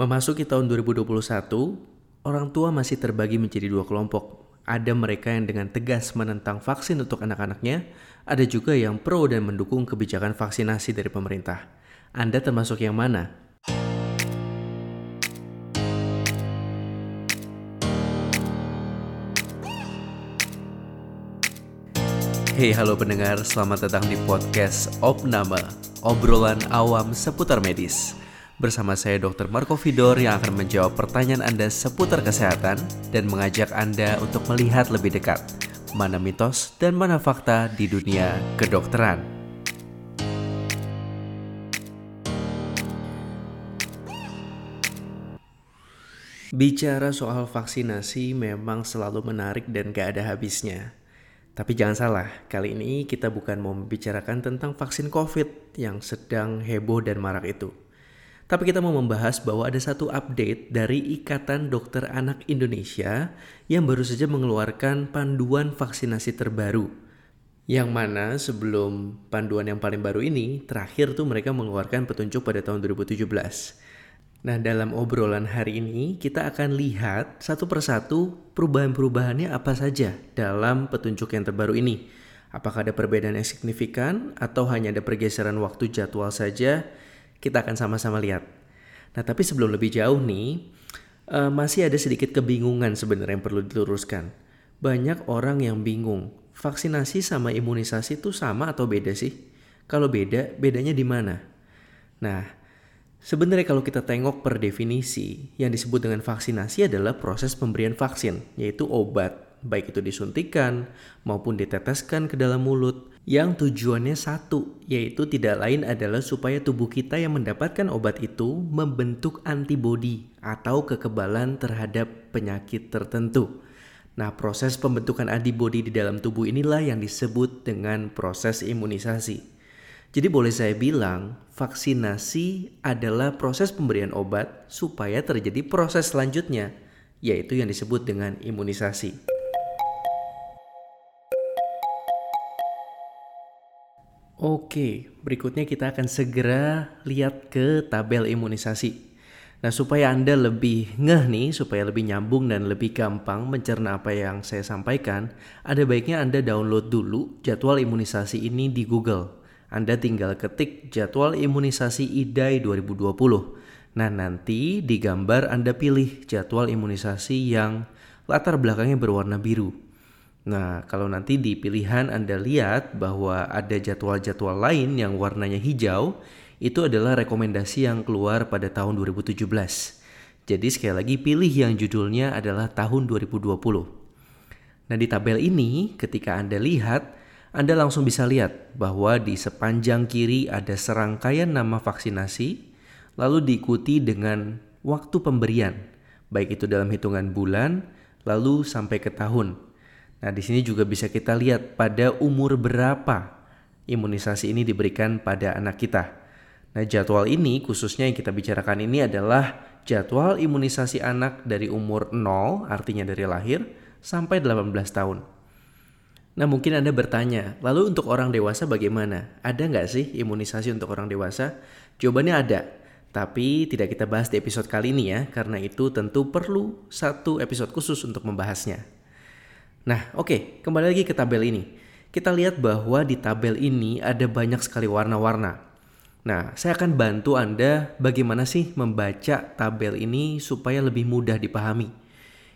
Memasuki tahun 2021, orang tua masih terbagi menjadi dua kelompok. Ada mereka yang dengan tegas menentang vaksin untuk anak-anaknya, ada juga yang pro dan mendukung kebijakan vaksinasi dari pemerintah. Anda termasuk yang mana? Hey halo pendengar, selamat datang di podcast Opnama, obrolan awam seputar medis. Bersama saya Dr. Marco Vidor yang akan menjawab pertanyaan Anda seputar kesehatan dan mengajak Anda untuk melihat lebih dekat mana mitos dan mana fakta di dunia kedokteran. Bicara soal vaksinasi memang selalu menarik dan gak ada habisnya. Tapi jangan salah, kali ini kita bukan mau membicarakan tentang vaksin COVID yang sedang heboh dan marak itu. Tapi kita mau membahas bahwa ada satu update dari Ikatan Dokter Anak Indonesia yang baru saja mengeluarkan panduan vaksinasi terbaru. Yang mana sebelum panduan yang paling baru ini, terakhir tuh mereka mengeluarkan petunjuk pada tahun 2017. Nah dalam obrolan hari ini kita akan lihat satu persatu perubahan-perubahannya apa saja dalam petunjuk yang terbaru ini. Apakah ada perbedaan yang signifikan atau hanya ada pergeseran waktu jadwal saja? Kita akan sama-sama lihat. Nah, tapi sebelum lebih jauh nih, uh, masih ada sedikit kebingungan sebenarnya yang perlu diluruskan. Banyak orang yang bingung, vaksinasi sama imunisasi itu sama atau beda sih? Kalau beda, bedanya di mana? Nah, sebenarnya kalau kita tengok per definisi, yang disebut dengan vaksinasi adalah proses pemberian vaksin, yaitu obat baik itu disuntikan maupun diteteskan ke dalam mulut, yang tujuannya satu, yaitu tidak lain adalah supaya tubuh kita yang mendapatkan obat itu membentuk antibodi atau kekebalan terhadap penyakit tertentu. Nah, proses pembentukan antibodi di dalam tubuh inilah yang disebut dengan proses imunisasi. Jadi boleh saya bilang, vaksinasi adalah proses pemberian obat supaya terjadi proses selanjutnya, yaitu yang disebut dengan imunisasi. Oke, berikutnya kita akan segera lihat ke tabel imunisasi. Nah, supaya Anda lebih ngeh nih, supaya lebih nyambung dan lebih gampang mencerna apa yang saya sampaikan, ada baiknya Anda download dulu jadwal imunisasi ini di Google. Anda tinggal ketik jadwal imunisasi IDAI 2020. Nah, nanti di gambar Anda pilih jadwal imunisasi yang latar belakangnya berwarna biru. Nah, kalau nanti di pilihan Anda lihat bahwa ada jadwal-jadwal lain yang warnanya hijau, itu adalah rekomendasi yang keluar pada tahun 2017. Jadi sekali lagi pilih yang judulnya adalah tahun 2020. Nah, di tabel ini ketika Anda lihat, Anda langsung bisa lihat bahwa di sepanjang kiri ada serangkaian nama vaksinasi, lalu diikuti dengan waktu pemberian, baik itu dalam hitungan bulan, lalu sampai ke tahun. Nah, di sini juga bisa kita lihat pada umur berapa imunisasi ini diberikan pada anak kita. Nah, jadwal ini khususnya yang kita bicarakan ini adalah jadwal imunisasi anak dari umur 0, artinya dari lahir, sampai 18 tahun. Nah, mungkin Anda bertanya, lalu untuk orang dewasa bagaimana? Ada nggak sih imunisasi untuk orang dewasa? Jawabannya ada, tapi tidak kita bahas di episode kali ini ya, karena itu tentu perlu satu episode khusus untuk membahasnya. Nah, oke, okay, kembali lagi ke tabel ini. Kita lihat bahwa di tabel ini ada banyak sekali warna-warna. Nah, saya akan bantu Anda bagaimana sih membaca tabel ini supaya lebih mudah dipahami.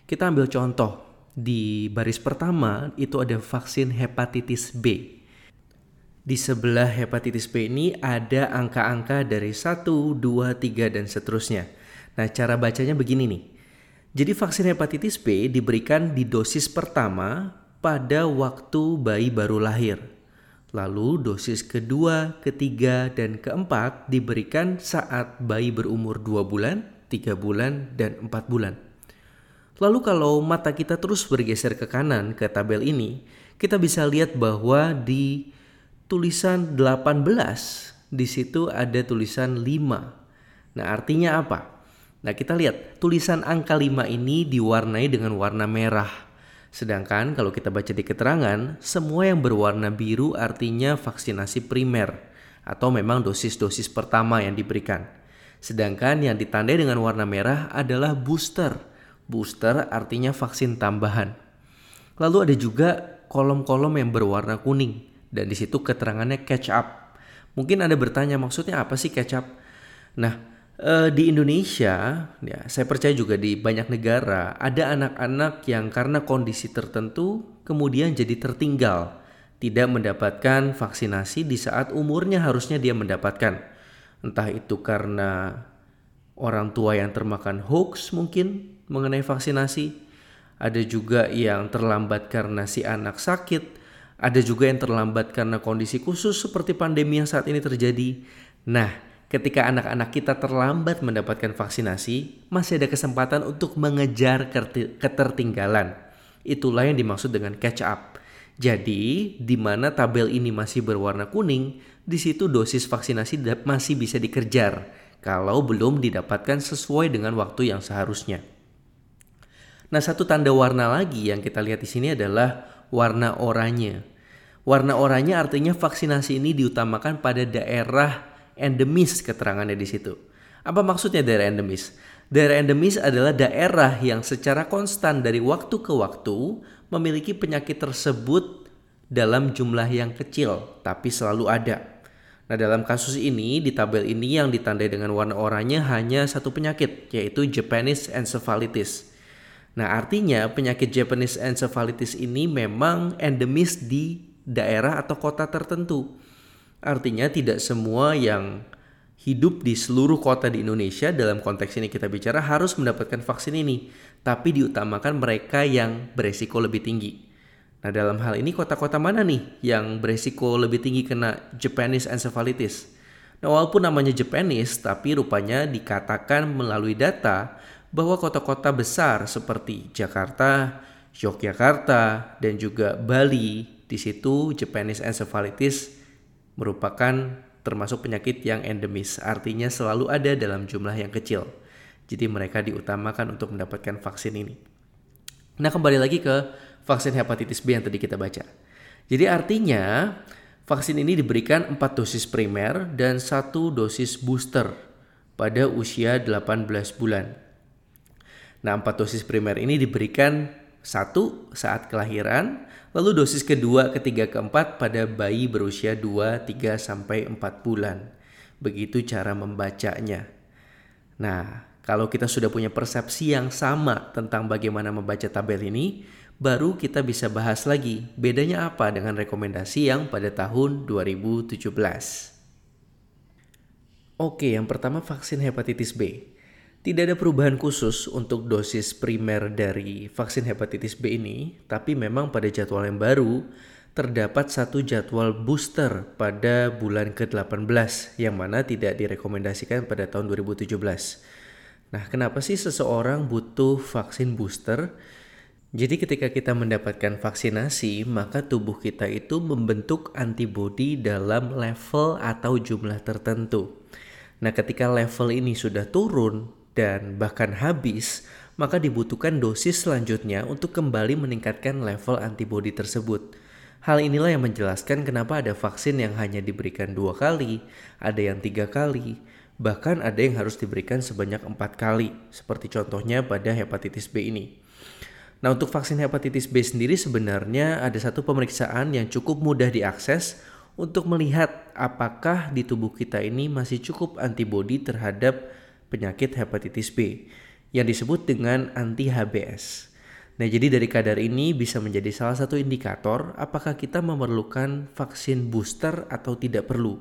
Kita ambil contoh. Di baris pertama itu ada vaksin hepatitis B. Di sebelah hepatitis B ini ada angka-angka dari 1, 2, 3, dan seterusnya. Nah, cara bacanya begini nih. Jadi vaksin hepatitis B diberikan di dosis pertama pada waktu bayi baru lahir. Lalu dosis kedua, ketiga, dan keempat diberikan saat bayi berumur 2 bulan, 3 bulan, dan 4 bulan. Lalu kalau mata kita terus bergeser ke kanan ke tabel ini, kita bisa lihat bahwa di tulisan 18 di situ ada tulisan 5. Nah, artinya apa? Nah kita lihat tulisan angka 5 ini diwarnai dengan warna merah. Sedangkan kalau kita baca di keterangan, semua yang berwarna biru artinya vaksinasi primer atau memang dosis-dosis pertama yang diberikan. Sedangkan yang ditandai dengan warna merah adalah booster. Booster artinya vaksin tambahan. Lalu ada juga kolom-kolom yang berwarna kuning dan di situ keterangannya catch up. Mungkin Anda bertanya maksudnya apa sih catch up? Nah, eh, di Indonesia, ya saya percaya juga di banyak negara ada anak-anak yang karena kondisi tertentu kemudian jadi tertinggal, tidak mendapatkan vaksinasi di saat umurnya harusnya dia mendapatkan. Entah itu karena orang tua yang termakan hoax mungkin mengenai vaksinasi. Ada juga yang terlambat karena si anak sakit. Ada juga yang terlambat karena kondisi khusus seperti pandemi yang saat ini terjadi. Nah, ketika anak-anak kita terlambat mendapatkan vaksinasi, masih ada kesempatan untuk mengejar ketertinggalan. Itulah yang dimaksud dengan catch up. Jadi, di mana tabel ini masih berwarna kuning, di situ dosis vaksinasi masih bisa dikejar kalau belum didapatkan sesuai dengan waktu yang seharusnya. Nah, satu tanda warna lagi yang kita lihat di sini adalah warna oranye. Warna oranye artinya vaksinasi ini diutamakan pada daerah endemis keterangannya di situ. Apa maksudnya daerah endemis? Daerah endemis adalah daerah yang secara konstan dari waktu ke waktu memiliki penyakit tersebut dalam jumlah yang kecil, tapi selalu ada. Nah, dalam kasus ini, di tabel ini yang ditandai dengan warna oranye hanya satu penyakit, yaitu Japanese encephalitis. Nah, artinya penyakit Japanese encephalitis ini memang endemis di daerah atau kota tertentu. Artinya tidak semua yang hidup di seluruh kota di Indonesia dalam konteks ini kita bicara harus mendapatkan vaksin ini, tapi diutamakan mereka yang beresiko lebih tinggi. Nah, dalam hal ini kota-kota mana nih yang beresiko lebih tinggi kena Japanese encephalitis? Nah, walaupun namanya Japanese, tapi rupanya dikatakan melalui data bahwa kota-kota besar seperti Jakarta, Yogyakarta, dan juga Bali, di situ Japanese encephalitis merupakan termasuk penyakit yang endemis, artinya selalu ada dalam jumlah yang kecil. Jadi mereka diutamakan untuk mendapatkan vaksin ini. Nah kembali lagi ke vaksin hepatitis B yang tadi kita baca. Jadi artinya vaksin ini diberikan 4 dosis primer dan satu dosis booster pada usia 18 bulan. Nah 4 dosis primer ini diberikan satu saat kelahiran, lalu dosis kedua, ketiga, keempat pada bayi berusia 2, 3 sampai 4 bulan. Begitu cara membacanya. Nah, kalau kita sudah punya persepsi yang sama tentang bagaimana membaca tabel ini, baru kita bisa bahas lagi bedanya apa dengan rekomendasi yang pada tahun 2017. Oke, yang pertama vaksin hepatitis B. Tidak ada perubahan khusus untuk dosis primer dari vaksin hepatitis B ini, tapi memang pada jadwal yang baru terdapat satu jadwal booster pada bulan ke-18 yang mana tidak direkomendasikan pada tahun 2017. Nah, kenapa sih seseorang butuh vaksin booster? Jadi ketika kita mendapatkan vaksinasi, maka tubuh kita itu membentuk antibodi dalam level atau jumlah tertentu. Nah, ketika level ini sudah turun, dan bahkan habis, maka dibutuhkan dosis selanjutnya untuk kembali meningkatkan level antibodi tersebut. Hal inilah yang menjelaskan kenapa ada vaksin yang hanya diberikan dua kali, ada yang tiga kali, bahkan ada yang harus diberikan sebanyak empat kali, seperti contohnya pada hepatitis B ini. Nah untuk vaksin hepatitis B sendiri sebenarnya ada satu pemeriksaan yang cukup mudah diakses untuk melihat apakah di tubuh kita ini masih cukup antibodi terhadap penyakit hepatitis B yang disebut dengan anti-HBS. Nah, jadi dari kadar ini bisa menjadi salah satu indikator apakah kita memerlukan vaksin booster atau tidak perlu.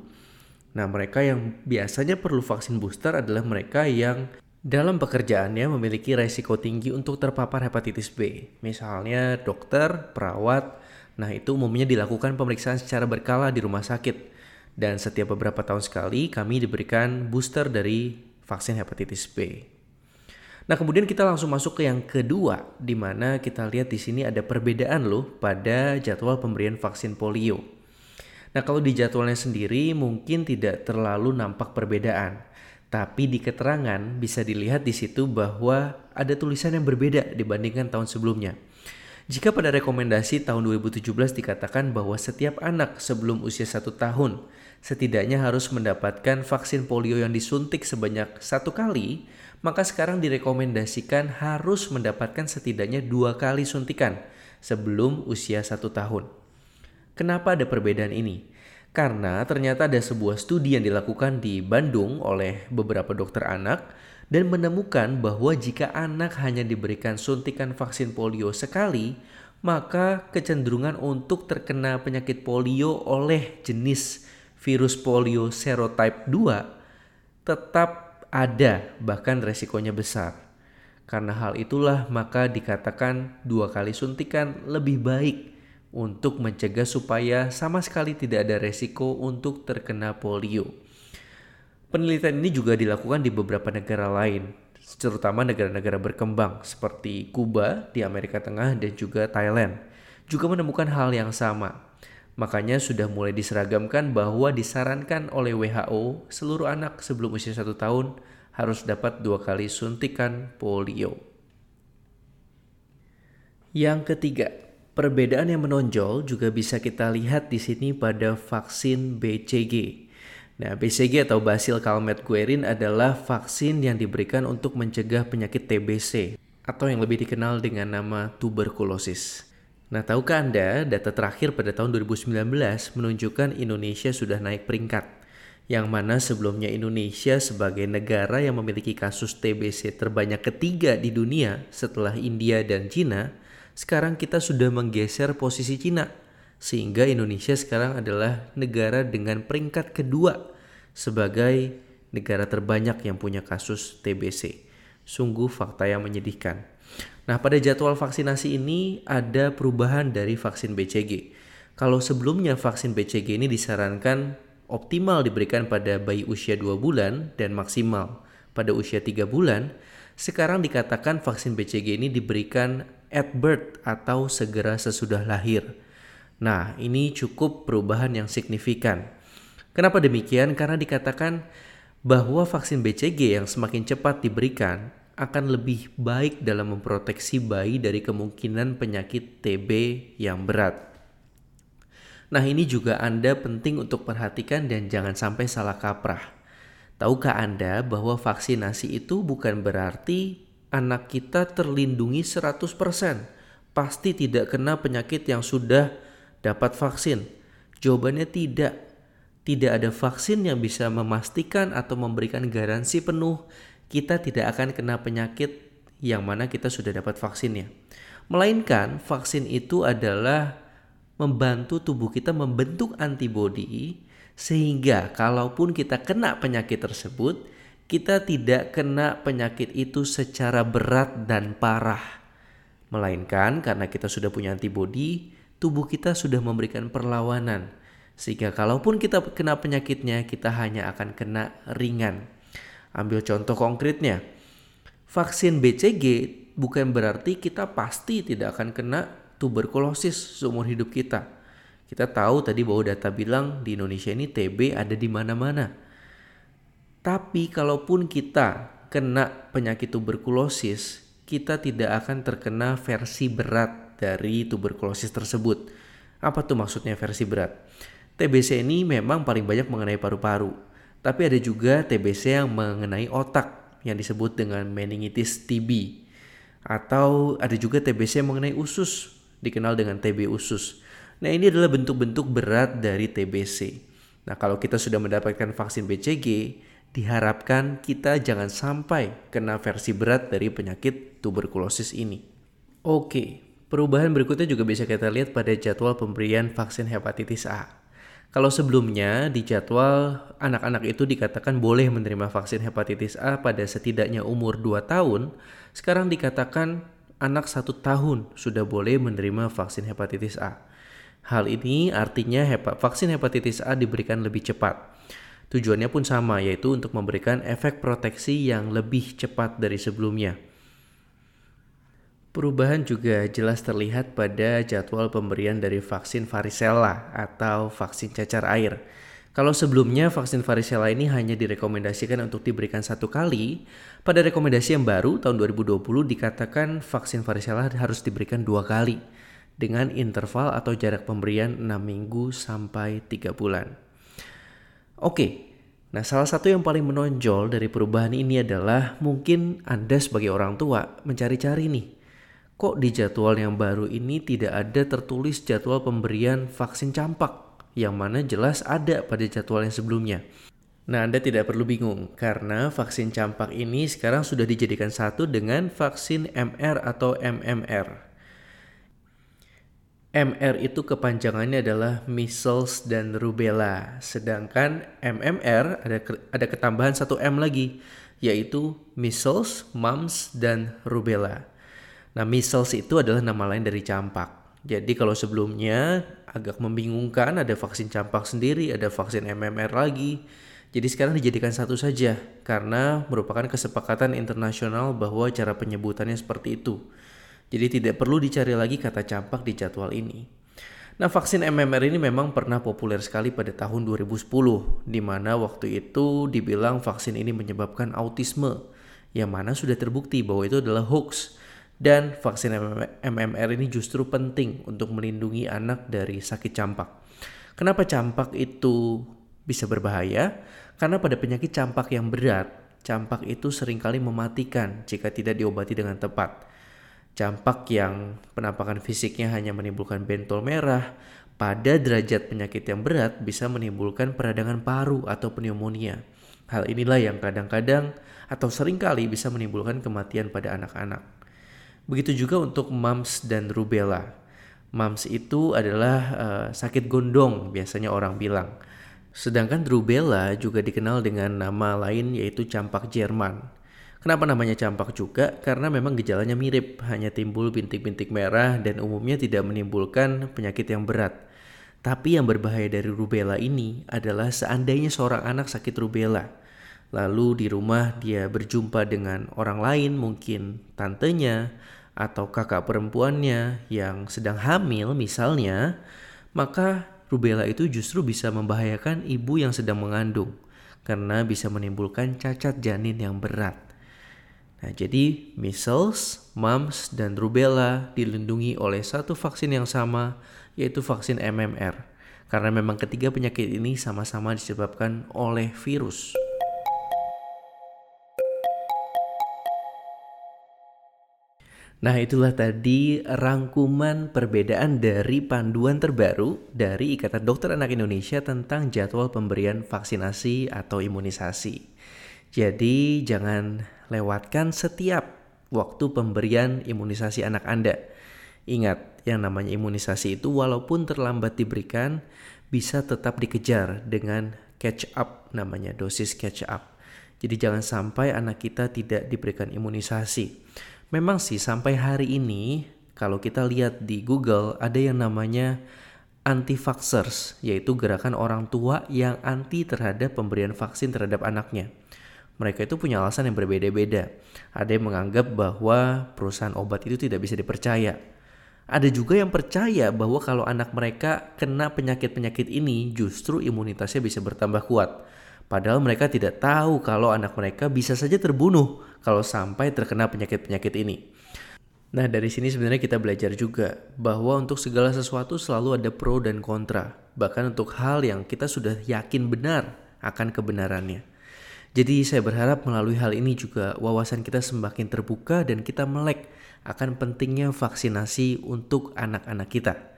Nah, mereka yang biasanya perlu vaksin booster adalah mereka yang dalam pekerjaannya memiliki resiko tinggi untuk terpapar hepatitis B. Misalnya dokter, perawat, nah itu umumnya dilakukan pemeriksaan secara berkala di rumah sakit. Dan setiap beberapa tahun sekali kami diberikan booster dari vaksin hepatitis B. Nah, kemudian kita langsung masuk ke yang kedua, di mana kita lihat di sini ada perbedaan loh pada jadwal pemberian vaksin polio. Nah, kalau di jadwalnya sendiri mungkin tidak terlalu nampak perbedaan, tapi di keterangan bisa dilihat di situ bahwa ada tulisan yang berbeda dibandingkan tahun sebelumnya. Jika pada rekomendasi tahun 2017 dikatakan bahwa setiap anak sebelum usia satu tahun setidaknya harus mendapatkan vaksin polio yang disuntik sebanyak satu kali, maka sekarang direkomendasikan harus mendapatkan setidaknya dua kali suntikan sebelum usia satu tahun. Kenapa ada perbedaan ini? Karena ternyata ada sebuah studi yang dilakukan di Bandung oleh beberapa dokter anak dan menemukan bahwa jika anak hanya diberikan suntikan vaksin polio sekali, maka kecenderungan untuk terkena penyakit polio oleh jenis virus polio serotype 2 tetap ada, bahkan resikonya besar. Karena hal itulah maka dikatakan dua kali suntikan lebih baik untuk mencegah supaya sama sekali tidak ada resiko untuk terkena polio. Penelitian ini juga dilakukan di beberapa negara lain, terutama negara-negara berkembang seperti Kuba di Amerika Tengah dan juga Thailand, juga menemukan hal yang sama. Makanya sudah mulai diseragamkan bahwa disarankan oleh WHO seluruh anak sebelum usia satu tahun harus dapat dua kali suntikan polio. Yang ketiga, perbedaan yang menonjol juga bisa kita lihat di sini pada vaksin BCG Nah, BCG atau Basil Calmette Guerin adalah vaksin yang diberikan untuk mencegah penyakit TBC atau yang lebih dikenal dengan nama tuberkulosis. Nah, tahukah Anda data terakhir pada tahun 2019 menunjukkan Indonesia sudah naik peringkat yang mana sebelumnya Indonesia sebagai negara yang memiliki kasus TBC terbanyak ketiga di dunia setelah India dan Cina, sekarang kita sudah menggeser posisi Cina sehingga Indonesia sekarang adalah negara dengan peringkat kedua sebagai negara terbanyak yang punya kasus TBC. Sungguh fakta yang menyedihkan. Nah, pada jadwal vaksinasi ini ada perubahan dari vaksin BCG. Kalau sebelumnya vaksin BCG ini disarankan optimal diberikan pada bayi usia 2 bulan dan maksimal pada usia 3 bulan, sekarang dikatakan vaksin BCG ini diberikan at birth atau segera sesudah lahir. Nah, ini cukup perubahan yang signifikan. Kenapa demikian? Karena dikatakan bahwa vaksin BCG yang semakin cepat diberikan akan lebih baik dalam memproteksi bayi dari kemungkinan penyakit TB yang berat. Nah, ini juga Anda penting untuk perhatikan dan jangan sampai salah kaprah. Tahukah Anda bahwa vaksinasi itu bukan berarti anak kita terlindungi 100%, pasti tidak kena penyakit yang sudah dapat vaksin? Jawabannya tidak. Tidak ada vaksin yang bisa memastikan atau memberikan garansi penuh kita tidak akan kena penyakit yang mana kita sudah dapat vaksinnya. Melainkan vaksin itu adalah membantu tubuh kita membentuk antibodi sehingga kalaupun kita kena penyakit tersebut, kita tidak kena penyakit itu secara berat dan parah. Melainkan karena kita sudah punya antibodi, tubuh kita sudah memberikan perlawanan. Sehingga kalaupun kita kena penyakitnya, kita hanya akan kena ringan. Ambil contoh konkretnya. Vaksin BCG bukan berarti kita pasti tidak akan kena tuberkulosis seumur hidup kita. Kita tahu tadi bahwa data bilang di Indonesia ini TB ada di mana-mana. Tapi kalaupun kita kena penyakit tuberkulosis, kita tidak akan terkena versi berat dari tuberkulosis tersebut. Apa tuh maksudnya versi berat? TBC ini memang paling banyak mengenai paru-paru, tapi ada juga TBC yang mengenai otak yang disebut dengan meningitis TB. Atau ada juga TBC yang mengenai usus, dikenal dengan TB usus. Nah, ini adalah bentuk-bentuk berat dari TBC. Nah, kalau kita sudah mendapatkan vaksin BCG, diharapkan kita jangan sampai kena versi berat dari penyakit tuberkulosis ini. Oke, Perubahan berikutnya juga bisa kita lihat pada jadwal pemberian vaksin hepatitis A. Kalau sebelumnya di jadwal anak-anak itu dikatakan boleh menerima vaksin hepatitis A pada setidaknya umur 2 tahun, sekarang dikatakan anak satu tahun sudah boleh menerima vaksin hepatitis A. Hal ini artinya hepa, vaksin hepatitis A diberikan lebih cepat. Tujuannya pun sama, yaitu untuk memberikan efek proteksi yang lebih cepat dari sebelumnya. Perubahan juga jelas terlihat pada jadwal pemberian dari vaksin varicella atau vaksin cacar air. Kalau sebelumnya vaksin varicella ini hanya direkomendasikan untuk diberikan satu kali, pada rekomendasi yang baru tahun 2020 dikatakan vaksin varicella harus diberikan dua kali dengan interval atau jarak pemberian 6 minggu sampai 3 bulan. Oke, nah salah satu yang paling menonjol dari perubahan ini adalah mungkin Anda sebagai orang tua mencari-cari nih, kok di jadwal yang baru ini tidak ada tertulis jadwal pemberian vaksin campak? yang mana jelas ada pada jadwal yang sebelumnya. Nah, Anda tidak perlu bingung karena vaksin campak ini sekarang sudah dijadikan satu dengan vaksin MR atau MMR. MR itu kepanjangannya adalah measles dan rubella, sedangkan MMR ada ada ketambahan satu M lagi, yaitu measles, mumps dan rubella. Nah, measles itu adalah nama lain dari campak. Jadi kalau sebelumnya agak membingungkan ada vaksin campak sendiri, ada vaksin MMR lagi. Jadi sekarang dijadikan satu saja karena merupakan kesepakatan internasional bahwa cara penyebutannya seperti itu. Jadi tidak perlu dicari lagi kata campak di jadwal ini. Nah, vaksin MMR ini memang pernah populer sekali pada tahun 2010, di mana waktu itu dibilang vaksin ini menyebabkan autisme, yang mana sudah terbukti bahwa itu adalah hoax dan vaksin MMR ini justru penting untuk melindungi anak dari sakit campak. Kenapa campak itu bisa berbahaya? Karena pada penyakit campak yang berat, campak itu sering kali mematikan jika tidak diobati dengan tepat. Campak yang penampakan fisiknya hanya menimbulkan bentol merah, pada derajat penyakit yang berat bisa menimbulkan peradangan paru atau pneumonia. Hal inilah yang kadang-kadang atau sering kali bisa menimbulkan kematian pada anak-anak. Begitu juga untuk mumps dan rubella. Mumps itu adalah uh, sakit gondong biasanya orang bilang. Sedangkan rubella juga dikenal dengan nama lain yaitu campak Jerman. Kenapa namanya campak juga? Karena memang gejalanya mirip, hanya timbul bintik-bintik merah dan umumnya tidak menimbulkan penyakit yang berat. Tapi yang berbahaya dari rubella ini adalah seandainya seorang anak sakit rubella, lalu di rumah dia berjumpa dengan orang lain, mungkin tantenya atau kakak perempuannya yang sedang hamil misalnya, maka rubella itu justru bisa membahayakan ibu yang sedang mengandung karena bisa menimbulkan cacat janin yang berat. Nah, jadi measles, mumps, dan rubella dilindungi oleh satu vaksin yang sama, yaitu vaksin MMR. Karena memang ketiga penyakit ini sama-sama disebabkan oleh virus. Nah, itulah tadi rangkuman perbedaan dari panduan terbaru dari Ikatan Dokter Anak Indonesia tentang jadwal pemberian vaksinasi atau imunisasi. Jadi, jangan lewatkan setiap waktu pemberian imunisasi anak Anda. Ingat, yang namanya imunisasi itu walaupun terlambat diberikan bisa tetap dikejar dengan catch up namanya dosis catch up. Jadi jangan sampai anak kita tidak diberikan imunisasi. Memang sih sampai hari ini kalau kita lihat di Google ada yang namanya anti-vaxxers, yaitu gerakan orang tua yang anti terhadap pemberian vaksin terhadap anaknya. Mereka itu punya alasan yang berbeda-beda. Ada yang menganggap bahwa perusahaan obat itu tidak bisa dipercaya. Ada juga yang percaya bahwa kalau anak mereka kena penyakit-penyakit ini, justru imunitasnya bisa bertambah kuat. Padahal mereka tidak tahu kalau anak mereka bisa saja terbunuh kalau sampai terkena penyakit-penyakit ini. Nah, dari sini sebenarnya kita belajar juga bahwa untuk segala sesuatu selalu ada pro dan kontra, bahkan untuk hal yang kita sudah yakin benar akan kebenarannya. Jadi saya berharap melalui hal ini juga wawasan kita semakin terbuka dan kita melek akan pentingnya vaksinasi untuk anak-anak kita.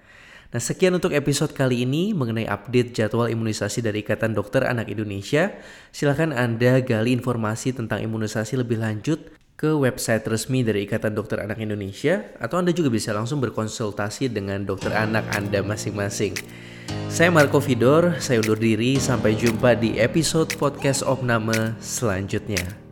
Nah sekian untuk episode kali ini mengenai update jadwal imunisasi dari Ikatan Dokter Anak Indonesia. Silahkan Anda gali informasi tentang imunisasi lebih lanjut ke website resmi dari Ikatan Dokter Anak Indonesia atau Anda juga bisa langsung berkonsultasi dengan dokter anak Anda masing-masing. Saya Marco Vidor, saya undur diri, sampai jumpa di episode podcast Opname selanjutnya.